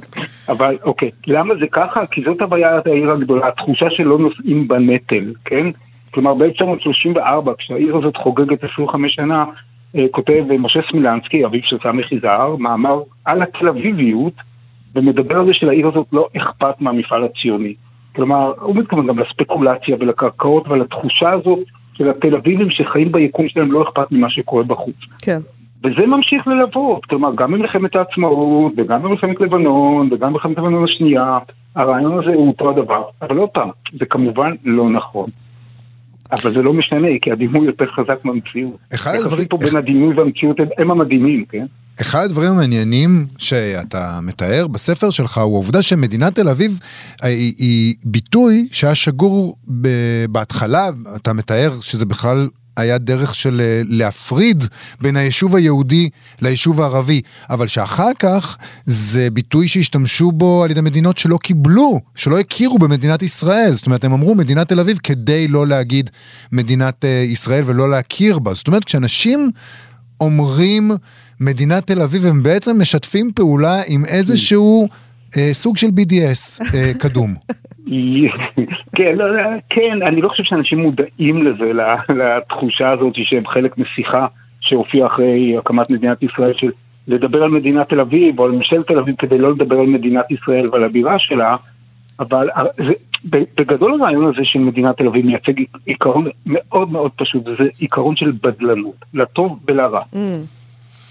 אבל אוקיי, למה זה ככה? כי זאת הבעיית העיר הגדולה, התחושה שלא נושאים בנטל, כן? כלומר ב-1934, כשהעיר הזאת חוגגת 25 שנה, כותב אה, משה סמילנסקי, אביו של סמי חיזר, מאמר על התל אביביות, ומדבר על זה שלעיר הזאת לא אכפת מהמפעל הציוני. כלומר, הוא מתכוון גם לספקולציה ולקרקעות ולתחושה הזאת של התל אביבים שחיים ביקום שלהם לא אכפת ממה שקורה בחוץ. כן. וזה ממשיך ללוות, כלומר גם במלחמת העצמאות וגם במלחמת לבנון וגם במלחמת לבנון השנייה, הרעיון הזה הוא אותו הדבר, אבל עוד פעם, זה כמובן לא נכון. אבל זה לא משנה, כי הדימוי יותר חזק מהמציאות. אחד הדברים- פה בין הדימוי והמציאות הם- המדהימים, כן? אחד הדברים המעניינים שאתה מתאר בספר שלך הוא העובדה שמדינת תל אביב אה, היא, היא ביטוי שהיה שגור ב- בהתחלה, אתה מתאר שזה בכלל היה דרך של אה, להפריד בין היישוב היהודי ליישוב הערבי, אבל שאחר כך זה ביטוי שהשתמשו בו על ידי מדינות שלא קיבלו, שלא הכירו במדינת ישראל. זאת אומרת, הם אמרו מדינת תל אביב כדי לא להגיד מדינת אה, ישראל ולא להכיר בה. זאת אומרת, כשאנשים אומרים מדינת תל אביב, הם בעצם משתפים פעולה עם איזשהו אה, סוג של BDS אה, קדום. כן, לא, לא, כן, אני לא חושב שאנשים מודעים לזה, לתחושה הזאת שהם חלק משיחה שהופיעה אחרי הקמת מדינת ישראל, של לדבר על מדינת תל אביב או על ממשלת תל אביב כדי לא לדבר על מדינת ישראל ועל הבירה שלה, אבל אה, זה, בגדול הרעיון הזה של מדינת תל אביב מייצג עיקרון מאוד מאוד פשוט, וזה עיקרון של בדלנות, לטוב ולרע. Mm.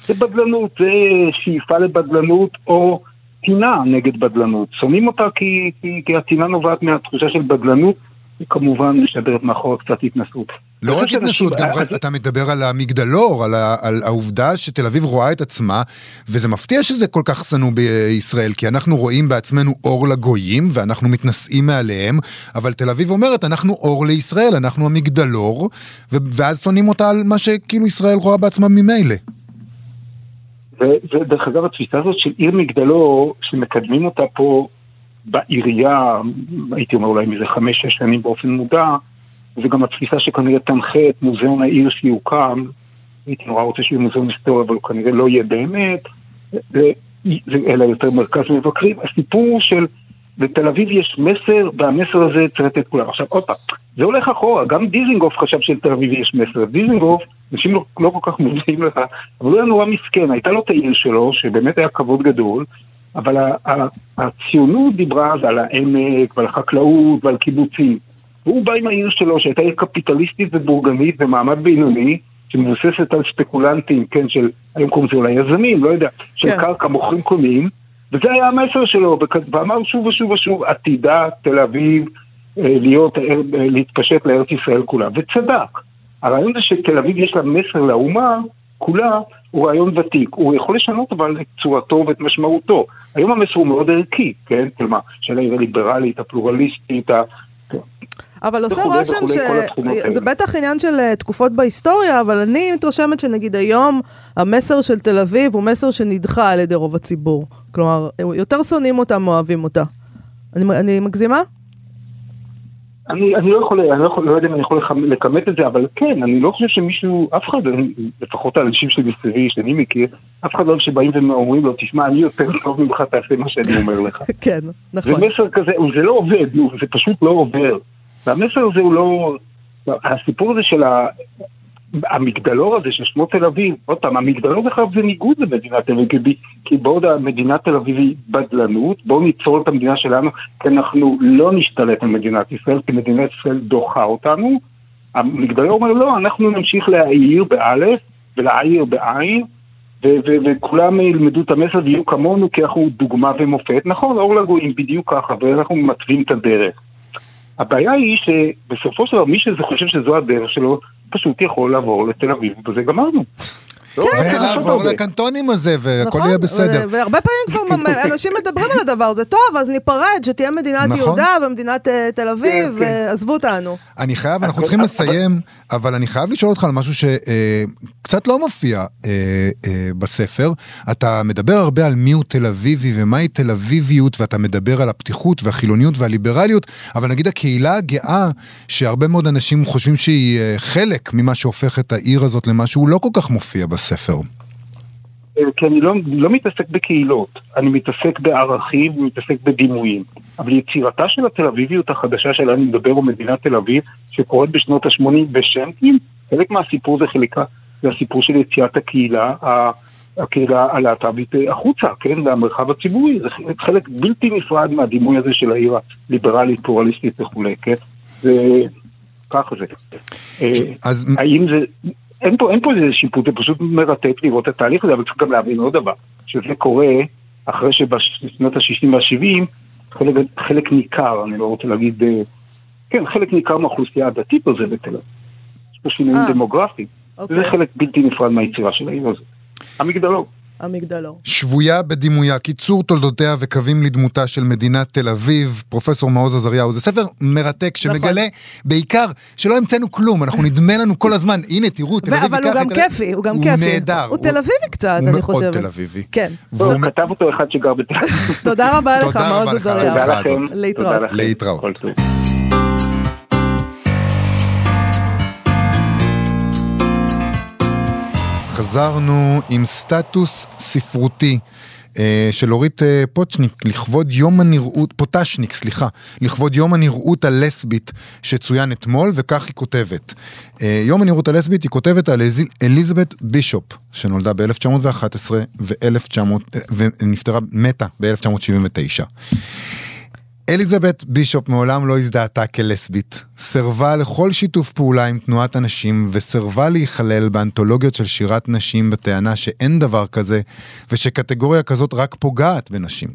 זה בדלנות, זה שאיפה לבדלנות או טינה נגד בדלנות. שונאים אותה כי, כי, כי הטינה נובעת מהתחושה של בדלנות, וכמובן משדרת מאחור קצת התנסות. לא אני רק התנסות, גם אז- אתה מדבר על המגדלור, על, ה, על העובדה שתל אביב רואה את עצמה, וזה מפתיע שזה כל כך שנוא בישראל, כי אנחנו רואים בעצמנו אור לגויים, ואנחנו מתנשאים מעליהם, אבל תל אביב אומרת, אנחנו אור לישראל, אנחנו המגדלור, ואז שונאים אותה על מה שכאילו ישראל רואה בעצמה ממילא. ודרך אגב, התפיסה הזאת של עיר מגדלור, שמקדמים אותה פה בעירייה, הייתי אומר אולי מזה חמש-שש שנים באופן מודע, זה גם התפיסה שכנראה תנחה את מוזיאון העיר שיוקם, הייתי נורא רוצה שיהיה מוזיאון היסטוריה, אבל הוא כנראה לא יהיה באמת, אלא יותר מרכז מבקרים. הסיפור של בתל אביב יש מסר, והמסר הזה צריך לתת כולם. עכשיו, עוד פעם, זה הולך אחורה, גם דיזינגוף חשב שלתל אביב יש מסר. דיזינגוף, אנשים לא, לא כל כך מודעים לך, אבל הוא היה נורא מסכן, הייתה לו את העיר שלו, שבאמת היה כבוד גדול, אבל הציונות דיברה אז על העמק ועל החקלאות ועל קיבוצים. והוא בא עם העיר שלו שהייתה עיר קפיטליסטית ובורגנית ומעמד בינוני, שמבוססת על ספקולנטים, כן, של, היום קוראים לזה אולי יזמים, לא יודע, של כן. קרקע מוכרים קונים, וזה היה המסר שלו, ואמר שוב ושוב ושוב, עתידה תל אביב אה, להיות, אה, להתפשט לארץ ישראל כולה, וצדק. הרעיון זה שתל אביב יש לה מסר לאומה כולה, הוא רעיון ותיק. הוא יכול לשנות אבל את צורתו ואת משמעותו. היום המסר הוא מאוד ערכי, כן? כלומר, של העיר הליברלית, הפלורליסטית, ה... אבל עושה רושם שזה בטח עניין של uh, תקופות בהיסטוריה, אבל אני מתרשמת שנגיד היום המסר של תל אביב הוא מסר שנדחה על ידי רוב הציבור. כלומר, יותר שונאים אותה מאוהבים אותה. אני, אני מגזימה? אני, אני לא יכול, אני לא, יכול, לא יודע אם אני יכול לכמת את זה, אבל כן, אני לא חושב שמישהו, אף אחד, לפחות האנשים שלי מסביבי, שאני מכיר, אף אחד לא שבאים ואומרים לו, תשמע, אני יותר טוב ממך, תעשה מה שאני אומר לך. כן, נכון. זה מסר כזה, זה לא עובד, זה פשוט לא עובר. והמסר הזה הוא לא... הסיפור הזה של ה... המגדלור הזה של שמו תל אביב, עוד פעם, המגדלור בכלל זה ניגוד למדינת תל אביב, כי בעוד המדינת תל אביב היא בדלנות, בואו ניצור את המדינה שלנו, כי אנחנו לא נשתלט על מדינת ישראל, כי מדינת ישראל דוחה אותנו. המגדלור אומר לא, אנחנו נמשיך להעיר באלף ולהעיר בעין, וכולם ילמדו את המסר ויהיו כמונו, כי אנחנו דוגמה ומופת. נכון, אור לגויים בדיוק ככה, ואנחנו מתווים את הדרך. הבעיה היא שבסופו של דבר מי שחושב שזו הדרך שלו, פשוט יכול לעבור לתל אביב, וזה גמרנו. לא, ולעבור לקנטונים הזה, והכל נכון, יהיה בסדר. והרבה פעמים כבר אנשים מדברים על הדבר הזה, טוב, אז ניפרד, שתהיה מדינת נכון. יהודה ומדינת אה, תל אביב, כן, כן. ועזבו אותנו. אני חייב, אנחנו צריכים לסיים, אבל אני חייב לשאול אותך על משהו שקצת אה, לא מופיע אה, בספר. אתה מדבר הרבה על מיהו תל אביבי ומהי תל אביביות, ואתה מדבר על הפתיחות והחילוניות והליברליות, אבל נגיד הקהילה הגאה, שהרבה מאוד אנשים חושבים שהיא חלק ממה שהופך את העיר הזאת למשהו, לא כל כך מופיע בספר. הספר? אה, כי אני לא, לא מתעסק בקהילות, אני מתעסק בערכים ומתעסק בדימויים. אבל יצירתה של התל אביביות החדשה שלה אני מדבר, הוא מדינת תל אביב, שקורית בשנות ה-80 בשנקין, חלק מהסיפור זה חלקה, זה הסיפור של יציאת הקהילה, הקהילה הלהט"בית אה, החוצה, כן, למרחב הציבורי, זה חלק בלתי נפרד מהדימוי הזה של העיר הליברלית, פלורליסטית וכולי, כן? זה... ככה זה. אה, אז... האם זה... אין פה, אין פה איזה שיפוט, זה פשוט מרתק לראות את התהליך הזה, אבל צריך גם להבין עוד דבר, שזה קורה אחרי שבשנות ה-60 וה-70, חלק, חלק ניכר, אני לא רוצה להגיד, אה, כן, חלק ניכר מהאוכלוסייה הדתית עוזבת בתל אביב. יש פה שינויים אה, דמוגרפיים, אוקיי. וזה חלק בלתי נפרד מהיצירה של העיר הזאת. המגדלור. המגדלור. שבויה בדימויה, קיצור תולדותיה וקווים לדמותה של מדינת תל אביב, פרופסור מעוז עזריהו. זה ספר מרתק שמגלה נכון. בעיקר שלא המצאנו כלום, אנחנו נדמה לנו כל הזמן, הנה תראו, תל אביב אבל הוא גם כיפי, הוא גם כיפי. הוא נהדר. הוא תל אביבי קצת, אני חושבת. מאוד תל אביבי. כן. הוא כתב אותו אחד שגר בתל אביב. תודה רבה לך, מעוז עזריהו. תודה לכם. להתראות. להתראות. חזרנו עם סטטוס ספרותי. אה, של אורית אה, פוטשניק לכבוד יום הנראות, פוטשניק, סליחה, לכבוד יום הנראות הלסבית שצוין אתמול, וכך היא כותבת. אה, יום הנראות הלסבית היא כותבת על אליזבת בישופ, שנולדה ב-1911 ונפטרה, מתה ב-1979. אליזבת בישופ מעולם לא הזדהתה כלסבית, סירבה לכל שיתוף פעולה עם תנועת הנשים וסירבה להיכלל באנתולוגיות של שירת נשים בטענה שאין דבר כזה ושקטגוריה כזאת רק פוגעת בנשים.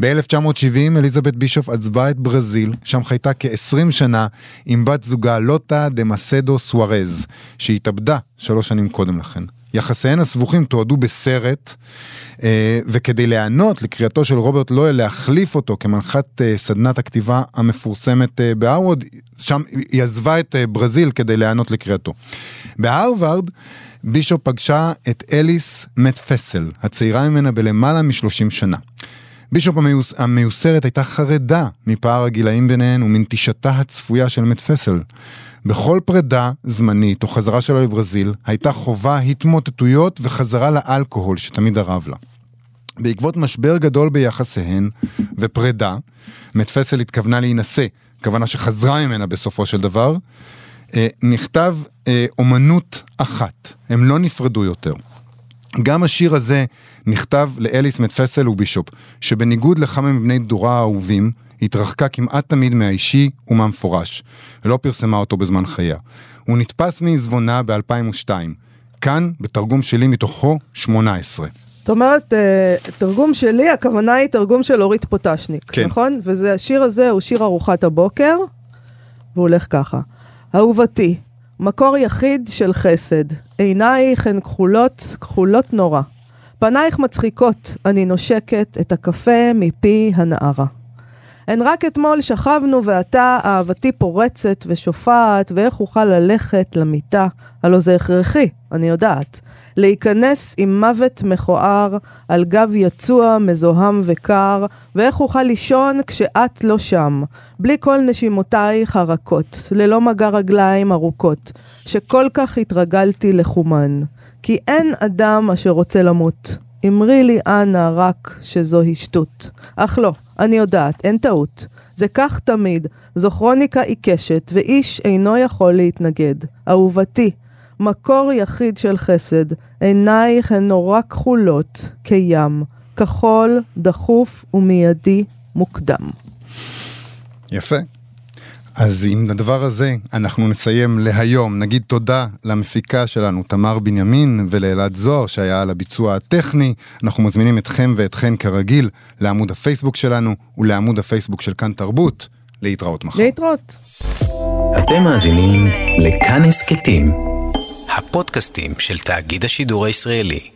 ב-1970 אליזבת בישוף עזבה את ברזיל, שם חייתה כ-20 שנה עם בת זוגה לוטה דה מסדו סוארז, שהתאבדה שלוש שנים קודם לכן. יחסיהן הסבוכים תועדו בסרט, אה, וכדי להיענות לקריאתו של רוברט לואל להחליף אותו כמנחת אה, סדנת הכתיבה המפורסמת אה, בהרווארד, שם היא עזבה את ברזיל כדי להיענות לקריאתו. בהרווארד בישופ פגשה את אליס מטפסל, הצעירה ממנה בלמעלה מ-30 שנה. בישופ המיוס, המיוסרת הייתה חרדה מפער הגילאים ביניהן ומנטישתה הצפויה של מטפסל. בכל פרידה זמנית או חזרה שלה לברזיל, הייתה חובה התמוטטויות וחזרה לאלכוהול שתמיד הרב לה. בעקבות משבר גדול ביחסיהן ופרידה, מטפסל התכוונה להינשא, כוונה שחזרה ממנה בסופו של דבר, אה, נכתב אה, אומנות אחת, הם לא נפרדו יותר. גם השיר הזה נכתב לאליס מדפסל ובישופ, שבניגוד לכמה מבני דורה האהובים, התרחקה כמעט תמיד מהאישי ומהמפורש, ולא פרסמה אותו בזמן חייה. הוא נתפס מעזבונה ב-2002, כאן, בתרגום שלי מתוכו, 18. זאת אומרת, אה, תרגום שלי, הכוונה היא תרגום של אורית פוטשניק, כן. נכון? וזה, השיר הזה הוא שיר ארוחת הבוקר, והוא הולך ככה. אהובתי, מקור יחיד של חסד, עינייך הן כחולות, כחולות נורא. פנייך מצחיקות, אני נושקת את הקפה מפי הנערה. הן רק אתמול שכבנו ואתה, אהבתי פורצת ושופעת, ואיך אוכל ללכת למיטה, הלא זה הכרחי, אני יודעת. להיכנס עם מוות מכוער, על גב יצוע, מזוהם וקר, ואיך אוכל לישון כשאת לא שם, בלי כל נשימותייך הרכות, ללא מגע רגליים ארוכות, שכל כך התרגלתי לחומן. כי אין אדם אשר רוצה למות. אמרי לי אנא רק שזוהי שטות. אך לא, אני יודעת, אין טעות. זה כך תמיד, זו כרוניקה עיקשת, ואיש אינו יכול להתנגד. אהובתי, מקור יחיד של חסד, עינייך הן נורא כחולות, כים, כחול, דחוף ומיידי מוקדם. יפה. אז עם הדבר הזה אנחנו נסיים להיום. נגיד תודה למפיקה שלנו, תמר בנימין, ולאלעד זוהר שהיה על הביצוע הטכני. אנחנו מזמינים אתכם ואתכן כרגיל לעמוד הפייסבוק שלנו ולעמוד הפייסבוק של כאן תרבות. להתראות מחר. להתראות. אתם מאזינים לכאן הסכתים, הפודקאסטים של תאגיד השידור הישראלי.